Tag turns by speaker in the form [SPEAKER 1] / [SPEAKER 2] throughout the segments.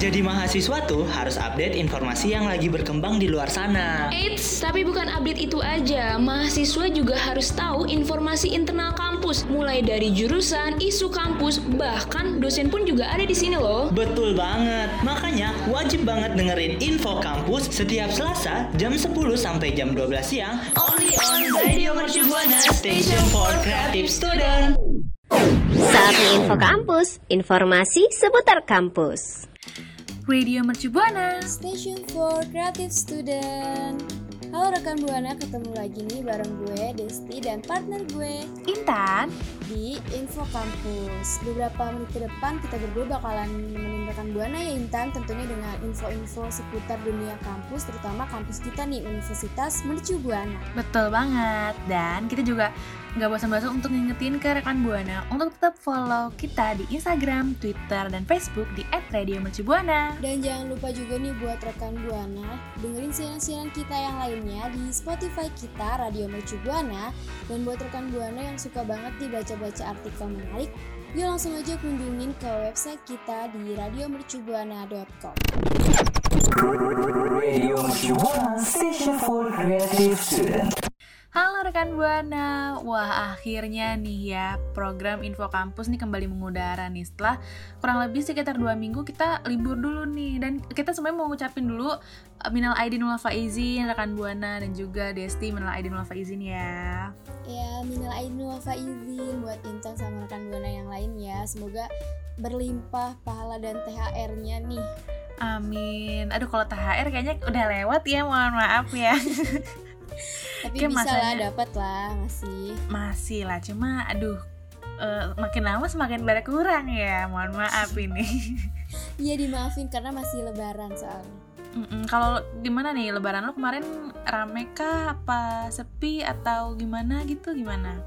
[SPEAKER 1] Jadi mahasiswa tuh harus update informasi yang lagi berkembang di luar sana.
[SPEAKER 2] Eits, tapi bukan update itu aja. Mahasiswa juga harus tahu informasi internal kampus, mulai dari jurusan, isu kampus, bahkan dosen pun juga ada di sini loh.
[SPEAKER 1] Betul banget. Makanya wajib banget dengerin info kampus setiap Selasa jam 10 sampai jam 12 siang only on Radio Mercu Buana Station for Creative Student.
[SPEAKER 3] Saatnya info kampus, informasi seputar kampus.
[SPEAKER 4] Radio Mercu Buana.
[SPEAKER 5] Station for Creative Student. Halo rekan Buana, ketemu lagi nih bareng gue, Desti, dan partner gue
[SPEAKER 4] Intan.
[SPEAKER 5] di Info Kampus. Beberapa menit ke depan kita berdua bakalan nemenin rekan Buana ya Intan, tentunya dengan info-info seputar dunia kampus, terutama kampus kita nih, Universitas Mercu Buana.
[SPEAKER 4] Betul banget. Dan kita juga nggak bosan-bosan untuk ngingetin ke rekan Buana untuk tetap follow kita di Instagram, Twitter, dan Facebook di @radiomercubuana.
[SPEAKER 5] Dan jangan lupa juga nih buat rekan Buana, dengerin siaran-siaran kita yang lainnya di Spotify kita, Radio Mercu Buana. Dan buat rekan Buana yang suka banget nih baca-baca artikel menarik, yuk langsung aja kunjungin ke website kita di radiomercubuana.com.
[SPEAKER 1] Radio Mercu Buana Station for Creative Student.
[SPEAKER 4] Halo rekan Buana, wah akhirnya nih ya program Info Kampus nih kembali mengudara nih setelah kurang lebih sekitar dua minggu kita libur dulu nih dan kita semuanya mau ngucapin dulu uh, minal aidin wal faizin rekan Buana dan juga Desti minal aidin wal faizin ya.
[SPEAKER 5] Ya, minal aidin wal faizin buat Intan sama rekan Buana yang lain ya. Semoga berlimpah pahala dan THR-nya nih.
[SPEAKER 4] Amin. Aduh kalau THR kayaknya udah lewat ya, mohon maaf ya.
[SPEAKER 5] Tapi
[SPEAKER 4] Kayak
[SPEAKER 5] bisa lah dapat lah masih.
[SPEAKER 4] Masih lah, cuma aduh eh, makin lama semakin berkurang ya. Mohon maaf ini.
[SPEAKER 5] Iya dimaafin karena masih lebaran soalnya.
[SPEAKER 4] Kalau gimana nih Lebaran lo kemarin rame kah apa sepi atau gimana gitu gimana?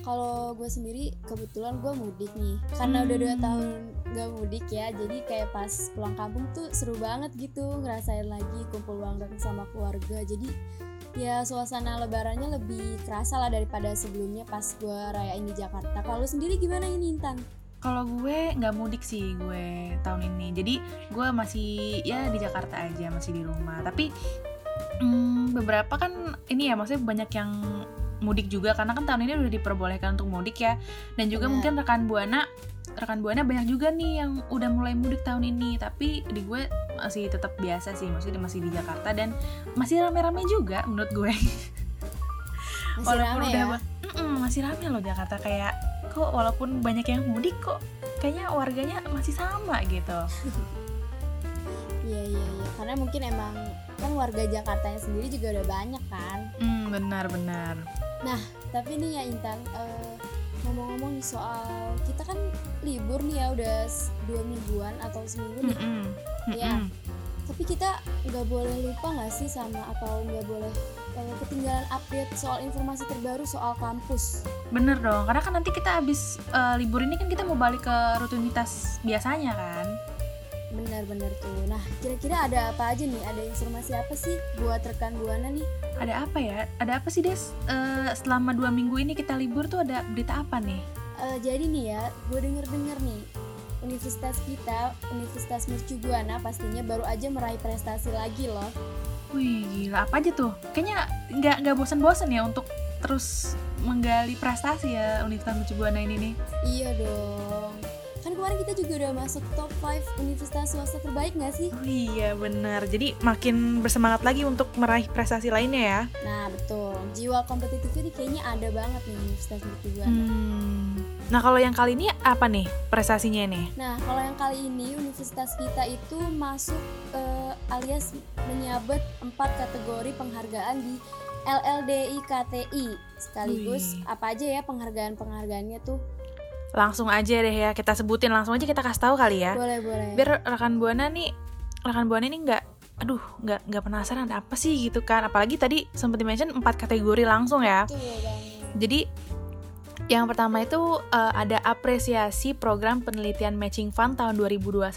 [SPEAKER 5] Kalau gue sendiri kebetulan gue mudik nih Karena udah dua
[SPEAKER 4] Hmm.
[SPEAKER 5] tahun gak mudik ya Jadi kayak pas pulang kampung tuh seru banget gitu Ngerasain lagi kumpul bareng sama keluarga Jadi ya suasana lebarannya lebih kerasa lah daripada sebelumnya pas gue rayain di Jakarta Kalau sendiri gimana ini Intan?
[SPEAKER 4] Kalau gue nggak mudik sih gue tahun ini. Jadi gue masih ya di Jakarta aja masih di rumah. Tapi mm, beberapa kan ini ya maksudnya banyak yang mudik juga karena kan tahun ini udah diperbolehkan untuk mudik ya. Dan juga
[SPEAKER 5] Benar.
[SPEAKER 4] mungkin rekan buana rekan buana banyak juga nih yang udah mulai mudik tahun ini. Tapi di gue masih tetap biasa sih, maksudnya masih di Jakarta dan masih rame-rame juga menurut gue.
[SPEAKER 5] Masih
[SPEAKER 4] walaupun
[SPEAKER 5] rame
[SPEAKER 4] udah
[SPEAKER 5] ya?
[SPEAKER 4] masih rame loh Jakarta kayak kok walaupun banyak yang mudik kok kayaknya warganya masih sama gitu
[SPEAKER 5] Iya iya iya Karena mungkin emang kan warga Jakartanya sendiri juga udah banyak kan
[SPEAKER 4] hmm benar-benar
[SPEAKER 5] Tapi nih ya Intan, eh, ngomong-ngomong soal kita kan libur nih ya udah dua mingguan atau seminggu nih.
[SPEAKER 4] Mm-mm.
[SPEAKER 5] Iya.
[SPEAKER 4] Mm-mm.
[SPEAKER 5] Tapi kita nggak boleh lupa nggak sih sama atau nggak boleh eh, ketinggalan update soal informasi terbaru soal kampus.
[SPEAKER 4] bener dong karena kan nanti kita habis eh, libur ini kan kita mau balik ke rutinitas biasanya kan
[SPEAKER 5] Benar-benar tuh. Nah, kira-kira ada apa aja nih? Ada informasi apa sih buat rekan buana nih?
[SPEAKER 4] ada apa ya ada apa sih des Eh, selama dua minggu ini kita libur tuh ada berita apa nih
[SPEAKER 5] Eh, jadi nih ya, gue denger-denger nih. Universitas kita, Universitas Mercu Buana pastinya baru aja meraih prestasi lagi loh.
[SPEAKER 4] wih gila apa aja tuh kayaknya nggak nggak bosan-bosan ya untuk terus menggali prestasi ya Universitas Mercu Buana ini nih
[SPEAKER 5] Iya dong. Kemarin kita juga udah masuk top 5 universitas swasta terbaik gak sih?
[SPEAKER 4] Oh iya benar. Jadi makin bersemangat lagi untuk meraih prestasi lainnya ya.
[SPEAKER 5] Nah betul, jiwa kompetitifnya nih kayaknya ada banget nih Universitas Mercu Buana.
[SPEAKER 4] Hmm. Nah kalau yang kali ini apa nih prestasinya nih?
[SPEAKER 5] Nah kalau yang kali ini universitas kita itu masuk eh, alias menyabet empat kategori penghargaan di LLDI KTI sekaligus
[SPEAKER 4] Wih.
[SPEAKER 5] apa aja ya penghargaan-penghargaannya tuh
[SPEAKER 4] Langsung aja deh ya kita sebutin langsung aja kita kasih tahu kali ya.
[SPEAKER 5] boleh boleh
[SPEAKER 4] Biar rekan buana nih, rekan buana ini nggak, aduh nggak nggak penasaran ada apa sih gitu kan. Apalagi tadi sempat dimention empat kategori langsung ya.
[SPEAKER 5] Betul.
[SPEAKER 4] Jadi Yang pertama itu uh, ada apresiasi program penelitian matching fund tahun 2021.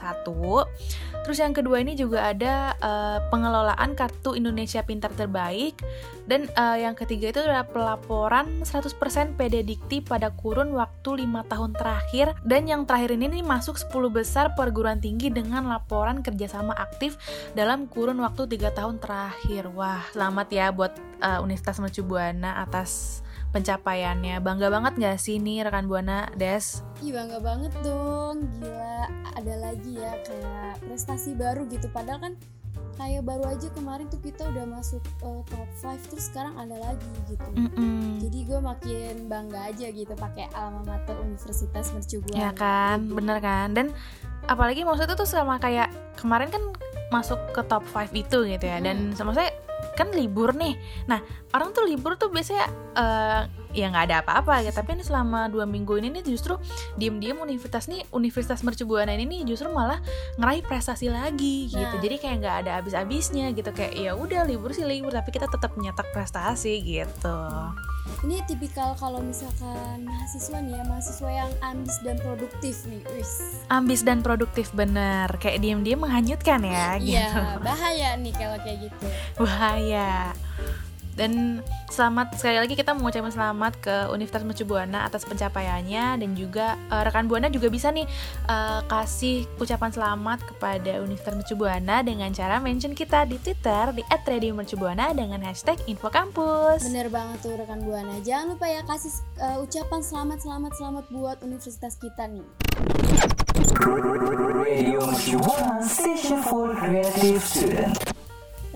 [SPEAKER 4] Terus yang kedua ini juga ada uh, pengelolaan kartu Indonesia Pintar Terbaik dan uh, yang ketiga itu adalah pelaporan 100% PD Dikti pada kurun waktu 5 tahun terakhir dan yang terakhir ini nih masuk 10 besar perguruan tinggi dengan laporan kerjasama aktif dalam kurun waktu 3 tahun terakhir. Wah, selamat ya buat uh, Universitas Mercu Buana atas pencapaiannya. Bangga banget gak sih nih rekan Buana, Des?
[SPEAKER 5] Ih bangga banget dong, gila. Ada lagi ya kayak prestasi baru gitu. Padahal kan kayak baru aja kemarin tuh kita udah masuk uh, top 5 terus sekarang ada lagi gitu
[SPEAKER 4] Mm -mm.
[SPEAKER 5] jadi gue makin bangga aja gitu pakai alma mater Universitas Mercu Buana
[SPEAKER 4] Ya kan, bener kan? Dan apalagi maksudnya tuh sama kayak kemarin kan masuk ke top 5 itu gitu ya. Dan sama saya kan libur nih. Nah, orang tuh libur tuh biasanya eh, ya nggak ada apa-apa ya. Tapi ini selama dua minggu ini nih justru diem-diem universitas nih, Universitas Mercu Buana ini nih justru malah ngeraih prestasi lagi gitu.
[SPEAKER 5] Nah.
[SPEAKER 4] Jadi kayak nggak ada habis-habisnya gitu. Kayak ya udah libur sih libur, tapi kita tetap nyetak prestasi gitu.
[SPEAKER 5] Ini tipikal kalau misalkan mahasiswa nih ya mahasiswa yang ambis dan produktif nih wis
[SPEAKER 4] Ambis dan produktif bener. Kayak diem-diem menghanyutkan ya gitu.
[SPEAKER 5] iya bahaya nih kalau kayak gitu
[SPEAKER 4] bahaya dan selamat sekali lagi kita mengucapkan selamat ke Universitas Mercu Buana atas pencapaiannya dan juga eh, rekan Buana juga bisa nih eh, kasih ucapan selamat kepada Universitas Mercu Buana dengan cara mention kita di Twitter di @radiomercubuana dengan hashtag #infokampus.
[SPEAKER 5] bener banget tuh rekan buana jangan lupa ya kasih uh, ucapan selamat selamat selamat buat universitas kita nih
[SPEAKER 1] Radio Mercu Buana, station for creative student.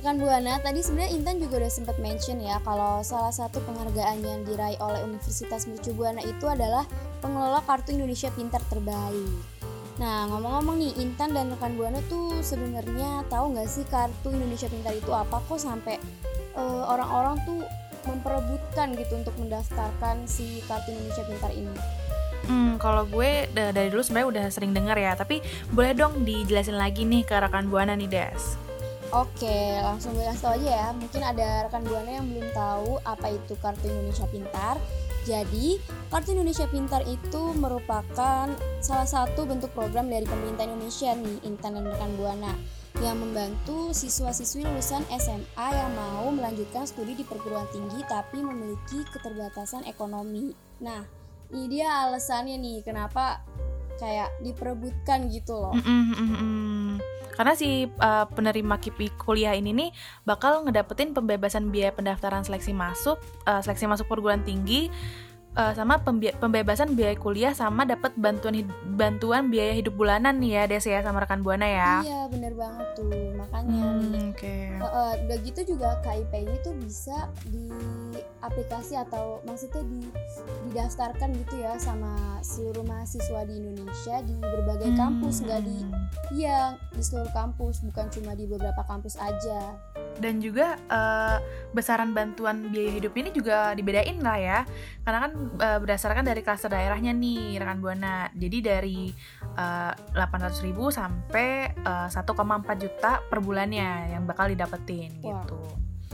[SPEAKER 5] Rekan Buana, tadi sebenarnya Intan juga udah sempat mention ya kalau salah satu penghargaan yang diraih oleh Universitas Mercu Buana itu adalah pengelola Kartu Indonesia Pintar Terbaik. Nah, ngomong-ngomong nih, Intan dan rekan Buana tuh sebenarnya tahu nggak sih Kartu Indonesia Pintar itu apa kok sampai eh, orang-orang tuh memperebutkan gitu untuk mendaftarkan si Kartu Indonesia Pintar ini.
[SPEAKER 4] Hmm, kalau gue da- dari dulu sebenarnya udah sering dengar ya, tapi boleh dong dijelasin lagi nih ke rekan Buana nih, Des.
[SPEAKER 5] Oke, langsung gue kasih tau aja ya. Mungkin ada rekan buana yang belum tahu apa itu Kartu Indonesia Pintar. Jadi, Kartu Indonesia Pintar itu merupakan salah satu bentuk program dari pemerintah Indonesia nih, Intan dan rekan buana yang membantu siswa-siswi lulusan SMA yang mau melanjutkan studi di perguruan tinggi tapi memiliki keterbatasan ekonomi. Nah, ini dia alasannya nih kenapa kayak diperebutkan gitu loh.
[SPEAKER 4] Mm-mm, mm. Karena si uh, penerima KIPI kuliah ini nih bakal ngedapetin pembebasan biaya pendaftaran seleksi masuk, uh, seleksi masuk perguruan tinggi, uh, sama pembi- pembebasan biaya kuliah sama dapat bantuan bantuan biaya hidup bulanan nih ya Des ya sama rekan Buana ya.
[SPEAKER 5] Iya, bener banget tuh. Makanya
[SPEAKER 4] Hmm, Oke.
[SPEAKER 5] Uh, udah gitu juga KIP ini tuh bisa di aplikasi atau maksudnya di didaftarkan gitu ya sama seluruh mahasiswa di Indonesia di berbagai kampus nggak di
[SPEAKER 4] Hmm.
[SPEAKER 5] iya di seluruh kampus bukan cuma di beberapa kampus aja
[SPEAKER 4] dan juga eh, besaran bantuan biaya hidup ini juga dibedain lah ya. Karena kan eh, berdasarkan dari klaster daerahnya nih rekan buana. Jadi dari eh, 800.000 sampai eh, 1,4 juta per bulannya yang bakal didapetin
[SPEAKER 5] Wah.
[SPEAKER 4] gitu.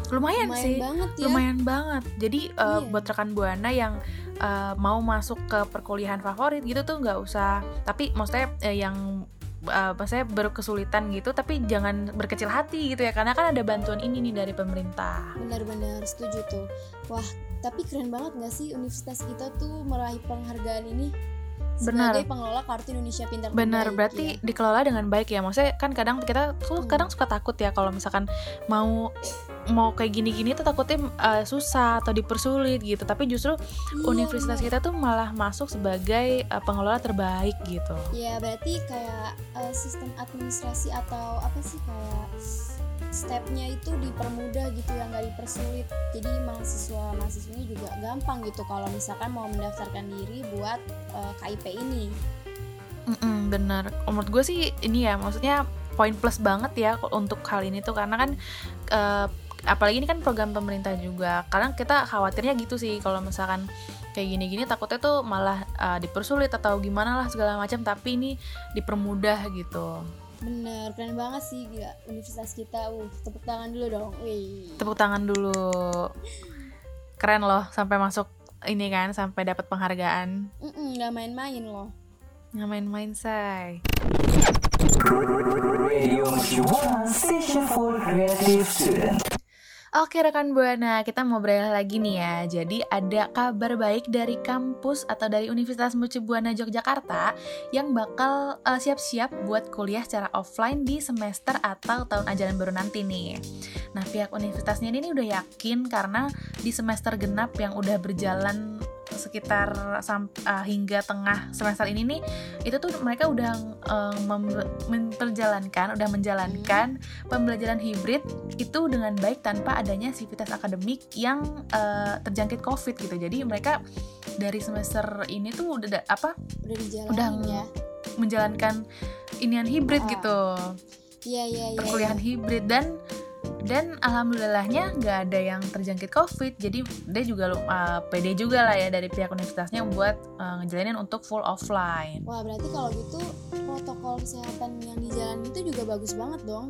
[SPEAKER 4] Lumayan,
[SPEAKER 5] lumayan
[SPEAKER 4] sih.
[SPEAKER 5] banget ya.
[SPEAKER 4] Lumayan banget. Jadi eh,
[SPEAKER 5] Iya.
[SPEAKER 4] buat rekan buana yang eh, mau masuk ke perkuliahan favorit gitu tuh nggak usah. Tapi maksudnya eh, yang eh, maksudnya berkesulitan gitu tapi jangan berkecil hati gitu ya karena kan ada bantuan ini nih dari pemerintah.
[SPEAKER 5] Benar-benar setuju tuh. Wah tapi keren banget nggak sih universitas kita tuh meraih penghargaan ini
[SPEAKER 4] Benar.
[SPEAKER 5] sebagai pengelola kartu Indonesia Pintar
[SPEAKER 4] benar berarti
[SPEAKER 5] ya.
[SPEAKER 4] dikelola dengan baik ya maksudnya kan kadang kita tuh
[SPEAKER 5] Hmm.
[SPEAKER 4] kadang suka takut ya kalau misalkan mau mau kayak gini-gini tuh takutnya eh, susah atau dipersulit gitu tapi justru
[SPEAKER 5] Iya,
[SPEAKER 4] universitas kita tuh malah masuk sebagai eh, pengelola terbaik gitu
[SPEAKER 5] Ya berarti kayak eh, sistem administrasi atau apa sih kayak stepnya itu dipermudah gitu ya nggak dipersulit. Jadi mahasiswa mahasiswanya juga gampang gitu kalau misalkan mau mendaftarkan diri buat eh, KIP ini.
[SPEAKER 4] Mm-mm, bener. Menurut gue sih ini ya maksudnya poin plus banget ya untuk hal ini tuh. Karena kan eh, apalagi ini kan program pemerintah juga. Kadang kita khawatirnya gitu sih kalau misalkan kayak gini-gini takutnya tuh malah eh, dipersulit atau gimana lah segala macam. Tapi ini dipermudah gitu
[SPEAKER 5] bener keren banget sih gila universitas kita uh tepuk tangan dulu dong wih
[SPEAKER 4] tepuk tangan dulu keren loh sampai masuk ini kan sampai dapat penghargaan.
[SPEAKER 5] Mm-mm, nggak main-main loh.
[SPEAKER 4] Nggak main-main, say.
[SPEAKER 1] Radio station for creative student.
[SPEAKER 4] Oke rekan Buana, kita mau beralih lagi nih ya. Jadi ada kabar baik dari kampus atau dari Universitas Mercu Buana Yogyakarta yang bakal eh, siap-siap buat kuliah secara offline di semester atau tahun ajaran baru nanti nih. Nah pihak universitasnya ini udah yakin karena di semester genap yang udah berjalan sekitar sam- eh, hingga tengah semester ini nih itu tuh mereka udah eh, mem- memperjalankan udah menjalankan pembelajaran hibrid itu dengan baik tanpa adanya sivitas akademik yang eh, terjangkit covid gitu jadi mereka dari semester ini tuh udah da- apa
[SPEAKER 5] Udah
[SPEAKER 4] Udah
[SPEAKER 5] ya.
[SPEAKER 4] menjalankan inian hibrid
[SPEAKER 5] Ah.
[SPEAKER 4] gitu
[SPEAKER 5] Iya iya iya.
[SPEAKER 4] perkuliahan hibrid dan dan alhamdulillahnya nggak ada yang terjangkit covid jadi dia juga uh, pede juga lah ya dari pihak universitasnya buat uh, ngejalanin untuk full offline.
[SPEAKER 5] Wah berarti kalau gitu protokol kesehatan yang dijalani itu juga bagus banget dong.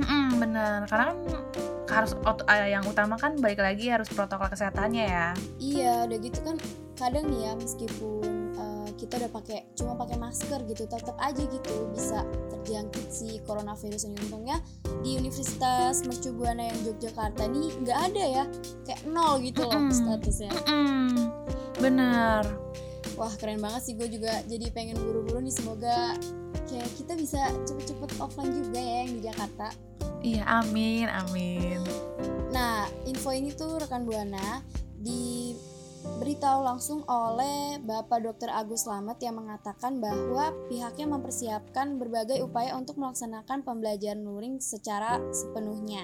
[SPEAKER 4] Mm-mm, bener. Karena kan harus uh, yang utama kan balik lagi harus protokol kesehatannya ya.
[SPEAKER 5] Iya, udah gitu kan kadang nih ya meskipun kita udah pakai cuma pakai masker gitu, tetap aja gitu bisa terjangkit si coronavirus ini. Untungnya di Universitas Mercu Buana yang Yogyakarta nih nggak ada ya, kayak nol gitu loh
[SPEAKER 4] Mm-mm.
[SPEAKER 5] statusnya.
[SPEAKER 4] Mm-mm, bener
[SPEAKER 5] Wah keren banget sih, gue juga jadi pengen buru-buru nih semoga kayak kita bisa cepet-cepet offline juga ya yang di Jakarta.
[SPEAKER 4] iya amin amin
[SPEAKER 5] Nah, info ini tuh rekan Buana diberitahu langsung oleh Bapak Dr. Agus Slamet yang mengatakan bahwa pihaknya mempersiapkan berbagai upaya untuk melaksanakan pembelajaran luring secara sepenuhnya.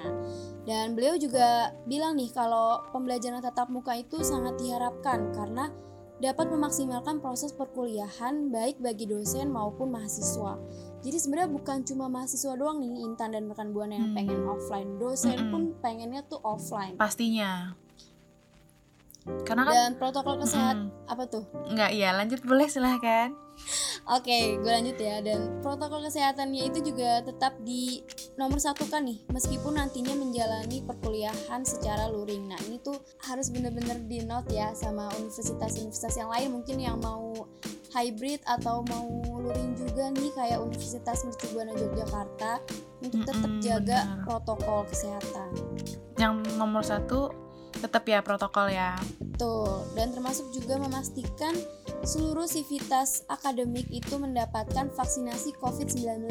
[SPEAKER 5] Dan beliau juga bilang nih kalau pembelajaran tatap muka itu sangat diharapkan karena dapat memaksimalkan proses perkuliahan baik bagi dosen maupun mahasiswa. Jadi sebenarnya bukan cuma mahasiswa doang nih Intan dan rekan Buana yang
[SPEAKER 4] Hmm.
[SPEAKER 5] pengen offline, dosen
[SPEAKER 4] Mm-mm.
[SPEAKER 5] pun pengennya tuh offline.
[SPEAKER 4] pastinya karena kan
[SPEAKER 5] Dan protokol kesehatan
[SPEAKER 4] Mm-mm.
[SPEAKER 5] apa tuh?
[SPEAKER 4] nggak iya lanjut boleh silahkan
[SPEAKER 5] Oke, gue lanjut ya. Dan protokol kesehatannya itu juga tetap di nomor satu kan nih, meskipun nantinya menjalani perkuliahan secara luring. Nah ini tuh harus bener-bener di note ya sama universitas-universitas yang lain mungkin yang mau hybrid atau mau luring juga nih kayak Universitas Mercu Buana Yogyakarta untuk tetap
[SPEAKER 4] Mm-mm,
[SPEAKER 5] jaga
[SPEAKER 4] benar.
[SPEAKER 5] protokol kesehatan.
[SPEAKER 4] yang nomor satu tetap ya protokol ya
[SPEAKER 5] Betul, dan termasuk juga memastikan seluruh sivitas akademik itu mendapatkan vaksinasi COVID-19.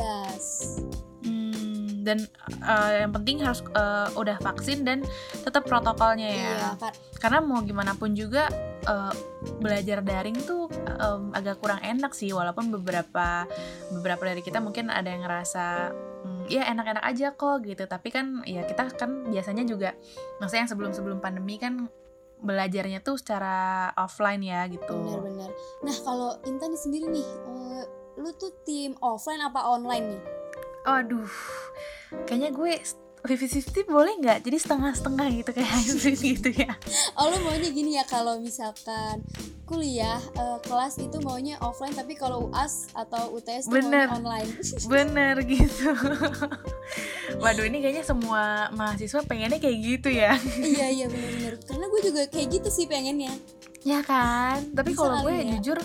[SPEAKER 4] Hmm, dan eh, yang penting harus eh, udah vaksin dan tetap protokolnya ya
[SPEAKER 5] Iya, Kak.
[SPEAKER 4] karena mau gimana pun juga eh, belajar daring tuh em, agak kurang enak sih walaupun beberapa beberapa dari kita mungkin ada yang ngerasa "Hmm, ya enak-enak aja kok gitu tapi kan ya kita kan biasanya juga maksudnya yang sebelum-sebelum pandemi kan belajarnya tuh secara offline ya gitu
[SPEAKER 5] Benar-benar. Nah, kalau Intan sendiri nih, eh, lu tuh tim offline apa online nih?
[SPEAKER 4] aduh kayaknya gue 50-50 boleh nggak jadi setengah-setengah gitu kayak hybrid gitu ya
[SPEAKER 5] Oh, lu maunya gini ya kalau misalkan kuliah eh, kelas itu maunya offline tapi kalau UAS atau UTS
[SPEAKER 4] Bener.
[SPEAKER 5] online.
[SPEAKER 4] bener gitu waduh ini kayaknya semua mahasiswa pengennya kayak gitu ya
[SPEAKER 5] iya, iya benar-benar. Karena gue juga kayak gitu sih pengennya.
[SPEAKER 4] ya kan tapi kalau gue
[SPEAKER 5] ya.
[SPEAKER 4] jujur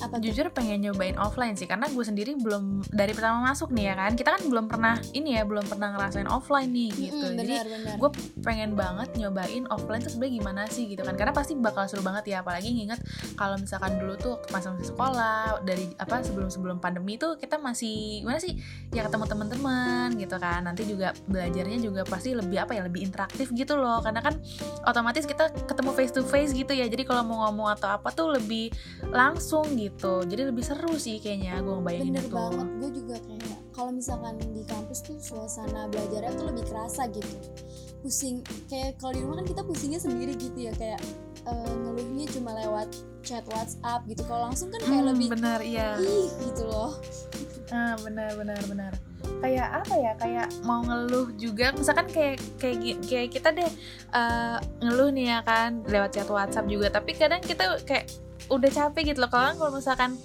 [SPEAKER 5] Apa tuh?
[SPEAKER 4] jujur pengen nyobain offline sih karena gue sendiri belum dari pertama masuk nih ya kan kita kan belum pernah ini ya belum pernah ngerasain offline nih gitu
[SPEAKER 5] Mm-mm,
[SPEAKER 4] jadi
[SPEAKER 5] benar-benar.
[SPEAKER 4] gue pengen banget nyobain offline tuh sebenarnya gimana sih gitu kan karena pasti bakal seru banget ya apalagi nginget kalau misalkan dulu tuh masa masih sekolah dari apa sebelum sebelum pandemi tuh kita masih gimana sih ya ketemu teman-teman gitu kan. Nanti juga belajarnya juga pasti lebih apa ya lebih interaktif gitu loh. Karena kan otomatis kita ketemu face to face gitu ya. Jadi kalau mau ngomong atau apa tuh lebih langsung gitu. Jadi lebih seru sih kayaknya gue ngebayangin
[SPEAKER 5] Bener
[SPEAKER 4] itu.
[SPEAKER 5] banget, gue juga kayak kalau misalkan di kampus tuh suasana belajarnya tuh lebih kerasa gitu. Pusing, kayak kalau di rumah kan kita pusingnya sendiri gitu ya. Kayak eh, ngeluhnya cuma lewat chat WhatsApp gitu. Kalau langsung kan kayak
[SPEAKER 4] Hmm,
[SPEAKER 5] lebih
[SPEAKER 4] bener iya
[SPEAKER 5] ih gitu loh.
[SPEAKER 4] Ah, benar benar benar. Kayak apa ya? Kayak mau ngeluh juga. Misalkan kayak kayak kayak kita deh eh, ngeluh nih ya kan lewat chat WhatsApp juga. Tapi kadang kita kayak udah capek gitu loh. Kalau kalau misalkan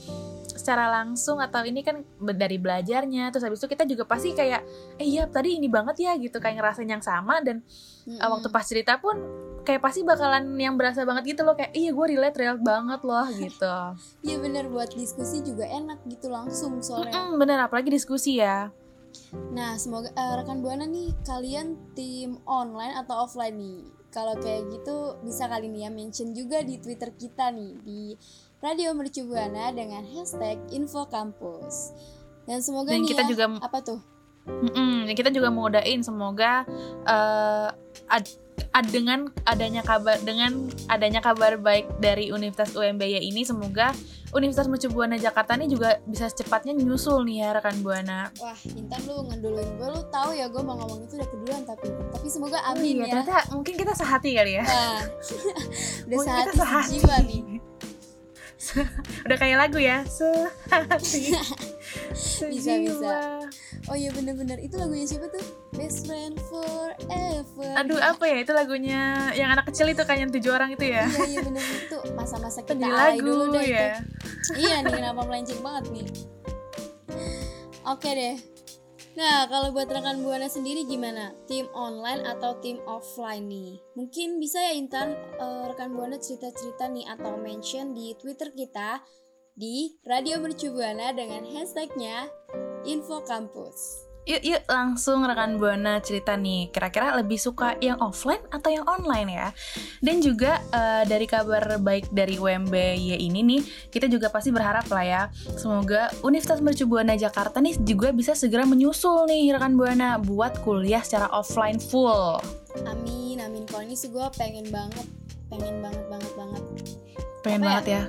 [SPEAKER 4] secara langsung atau ini kan dari belajarnya terus habis itu kita juga pasti kayak eh iya tadi ini banget ya gitu kayak ngerasain yang sama dan
[SPEAKER 5] Mm-mm.
[SPEAKER 4] uh, waktu pas cerita pun kayak pasti bakalan yang berasa banget gitu loh kayak iya gue relate real banget loh gitu
[SPEAKER 5] Iya bener buat diskusi juga enak gitu langsung soalnya.
[SPEAKER 4] Mm-mm, bener apalagi diskusi ya
[SPEAKER 5] Nah, semoga eh, rekan Buana nih kalian tim online atau offline nih. Kalau kayak gitu bisa kali nih ya mention juga di Twitter kita nih di Radio Mercu Buana dengan hashtag Info Kampus. Dan semoga
[SPEAKER 4] Dan
[SPEAKER 5] nih
[SPEAKER 4] kita
[SPEAKER 5] ya,
[SPEAKER 4] juga
[SPEAKER 5] apa tuh?
[SPEAKER 4] Mm-mm, dan kita juga mau udahin semoga eh, ad- ad- dengan adanya kabar dengan adanya kabar baik dari Universitas UMBY ini semoga Universitas Mercu Buana Jakarta ini juga bisa secepatnya nyusul nih ya rekan Buana.
[SPEAKER 5] Wah, Intan lu ngeduluin gue, lu tahu ya gue mau ngomong itu udah keduluan tapi tapi semoga
[SPEAKER 4] Oh
[SPEAKER 5] amin
[SPEAKER 4] iya,
[SPEAKER 5] ya.
[SPEAKER 4] ternyata mungkin kita sehati kali ya.
[SPEAKER 5] Wah, udah
[SPEAKER 4] Mungkin
[SPEAKER 5] sehati
[SPEAKER 4] kita sehati.
[SPEAKER 5] sejiwa nih.
[SPEAKER 4] Udah kayak lagu ya. Sehati.
[SPEAKER 5] Bisa, bisa. Oh iya bener-bener itu lagunya siapa tuh? Best friend forever.
[SPEAKER 4] Aduh apa ya itu lagunya yang anak kecil itu kan yang tujuh orang itu ya.
[SPEAKER 5] Iya iya bener itu masa-masa kita
[SPEAKER 4] Di
[SPEAKER 5] alay
[SPEAKER 4] lagu
[SPEAKER 5] dulu deh
[SPEAKER 4] ya.
[SPEAKER 5] itu. Iya nih kenapa melenceng banget nih. Oke deh. Nah kalau buat rekan buana sendiri gimana? Tim online atau tim offline nih? Mungkin bisa ya Intan eh, rekan buana cerita-cerita nih atau mention di Twitter kita di Radio Mercu Buana dengan hashtagnya Info Kampus.
[SPEAKER 4] Yuk, yuk langsung rekan Buana cerita nih, kira-kira lebih suka yang offline atau yang online ya? Dan juga eh, dari kabar baik dari UMBY ini nih, kita juga pasti berharap lah ya, semoga Universitas Mercu Buana Jakarta nih juga bisa segera menyusul nih rekan Buana buat kuliah secara offline full.
[SPEAKER 5] Amin amin. Kalau ini sih gue pengen banget, pengen banget banget banget.
[SPEAKER 4] Pengen
[SPEAKER 5] Apa ya?
[SPEAKER 4] banget ya?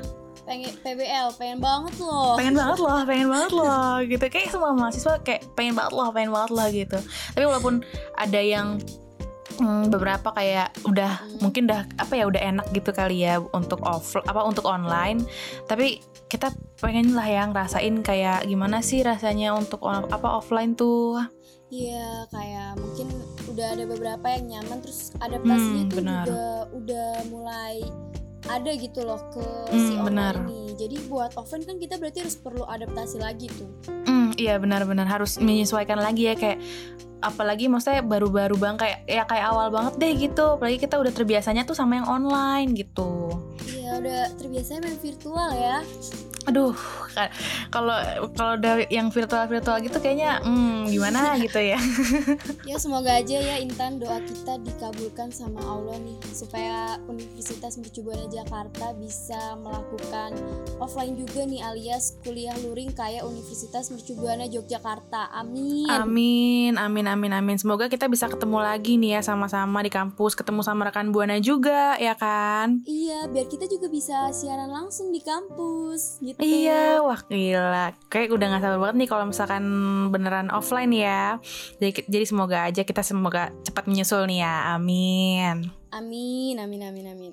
[SPEAKER 5] Pengen PBL, pengen banget loh.
[SPEAKER 4] pengen banget loh, pengen banget loh gitu. Kayak semua mahasiswa kayak pengen banget loh, pengen banget loh gitu. Tapi walaupun ada yang hmm, beberapa kayak udah
[SPEAKER 5] Hmm.
[SPEAKER 4] mungkin udah apa ya udah enak gitu kali ya untuk off apa untuk online. Tapi kita pengen lah yang ngerasain kayak gimana sih rasanya untuk on- apa offline tuh.
[SPEAKER 5] Iya, kayak mungkin udah ada beberapa yang nyaman terus adaptasinya
[SPEAKER 4] Hmm,
[SPEAKER 5] tuh
[SPEAKER 4] benar.
[SPEAKER 5] juga udah mulai ada gitu loh ke
[SPEAKER 4] Hmm,
[SPEAKER 5] si online
[SPEAKER 4] benar.
[SPEAKER 5] ini. Jadi buat offline kan kita berarti harus perlu adaptasi lagi tuh.
[SPEAKER 4] Hmm, iya benar-benar harus menyesuaikan lagi ya kayak apalagi maksudnya baru-baru bang kayak ya kayak awal banget deh gitu apalagi kita udah terbiasanya tuh sama yang online gitu
[SPEAKER 5] Iya, udah terbiasa main virtual ya.
[SPEAKER 4] Aduh ka- kalau kalau udah yang virtual virtual gitu kayaknya hmm, gimana gitu ya
[SPEAKER 5] Ya semoga aja ya Intan doa kita dikabulkan sama Allah nih supaya Universitas Mercu Buana Jakarta bisa melakukan offline juga nih alias kuliah luring kayak Universitas Mercu Buana Yogyakarta. Amin.
[SPEAKER 4] amin amin amin amin semoga kita bisa ketemu lagi nih ya sama-sama di kampus ketemu sama rekan buana juga ya kan
[SPEAKER 5] Iya, biar kita juga bisa siaran langsung di kampus gitu.
[SPEAKER 4] Iya, wah gila. Kayak udah gak sabar banget nih kalau misalkan beneran offline ya. Jadi, jadi semoga aja kita semoga cepat menyusul nih ya. Amin.
[SPEAKER 5] Amin, amin, amin, amin.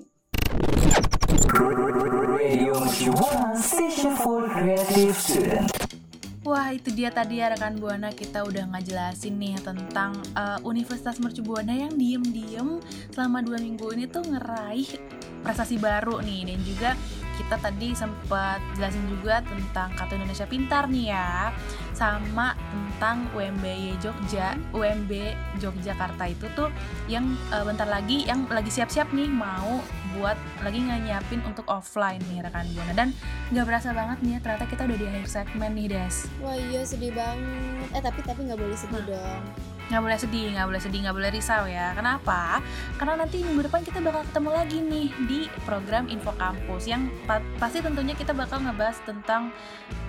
[SPEAKER 4] Wah itu dia tadi ya rekan Buana kita udah ngejelasin nih tentang uh, Universitas Mercu Buana yang diem-diem selama dua minggu ini tuh ngeraih prestasi baru nih dan juga kita tadi sempat jelasin juga tentang Kartu Indonesia Pintar nih ya sama tentang UMBY Jogja. UMB Yogyakarta itu tuh yang uh, bentar lagi yang lagi siap-siap nih mau buat lagi nyiapin untuk offline nih rekan Buana dan nggak berasa banget nih ya ternyata kita udah di akhir segmen nih Des.
[SPEAKER 5] Wah iya sedih banget. Eh tapi tapi nggak boleh sedih dong.
[SPEAKER 4] nggak boleh sedih nggak boleh sedih nggak boleh risau ya. Kenapa? Karena nanti minggu depan kita bakal ketemu lagi nih di program info kampus yang pa- pasti tentunya kita bakal ngebahas tentang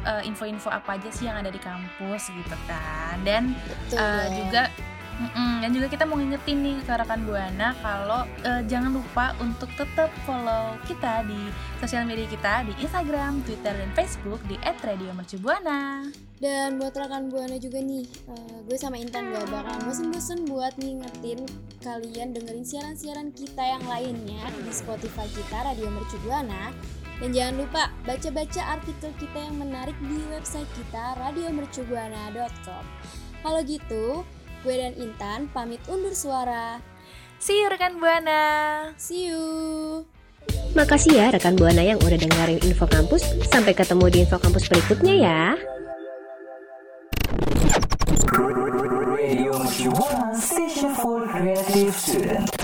[SPEAKER 4] eh, info-info apa aja sih yang ada di kampus gitu kan dan
[SPEAKER 5] Betul. dong.
[SPEAKER 4] juga Mm-mm, dan juga kita mau ngingetin nih ke rekan Buana kalau eh, jangan lupa untuk tetap follow kita di sosial media kita di Instagram, Twitter, dan Facebook di @radiomercubuana.
[SPEAKER 5] Dan buat rekan Buana juga nih, eh, gue sama Intan gak bakal bosen-bosen buat ngingetin kalian dengerin siaran-siaran kita yang lainnya di Spotify kita Radio Mercu Buana. Dan jangan lupa baca-baca artikel kita yang menarik di website kita radiomercubuana.com. Kalau gitu, gue dan Intan pamit undur suara.
[SPEAKER 4] See you rekan Buana.
[SPEAKER 5] See you.
[SPEAKER 3] Makasih ya rekan Buana yang udah dengerin Info Kampus. Sampai ketemu di Info Kampus berikutnya ya.
[SPEAKER 6] Radio Mercubuana Station for Creative Student.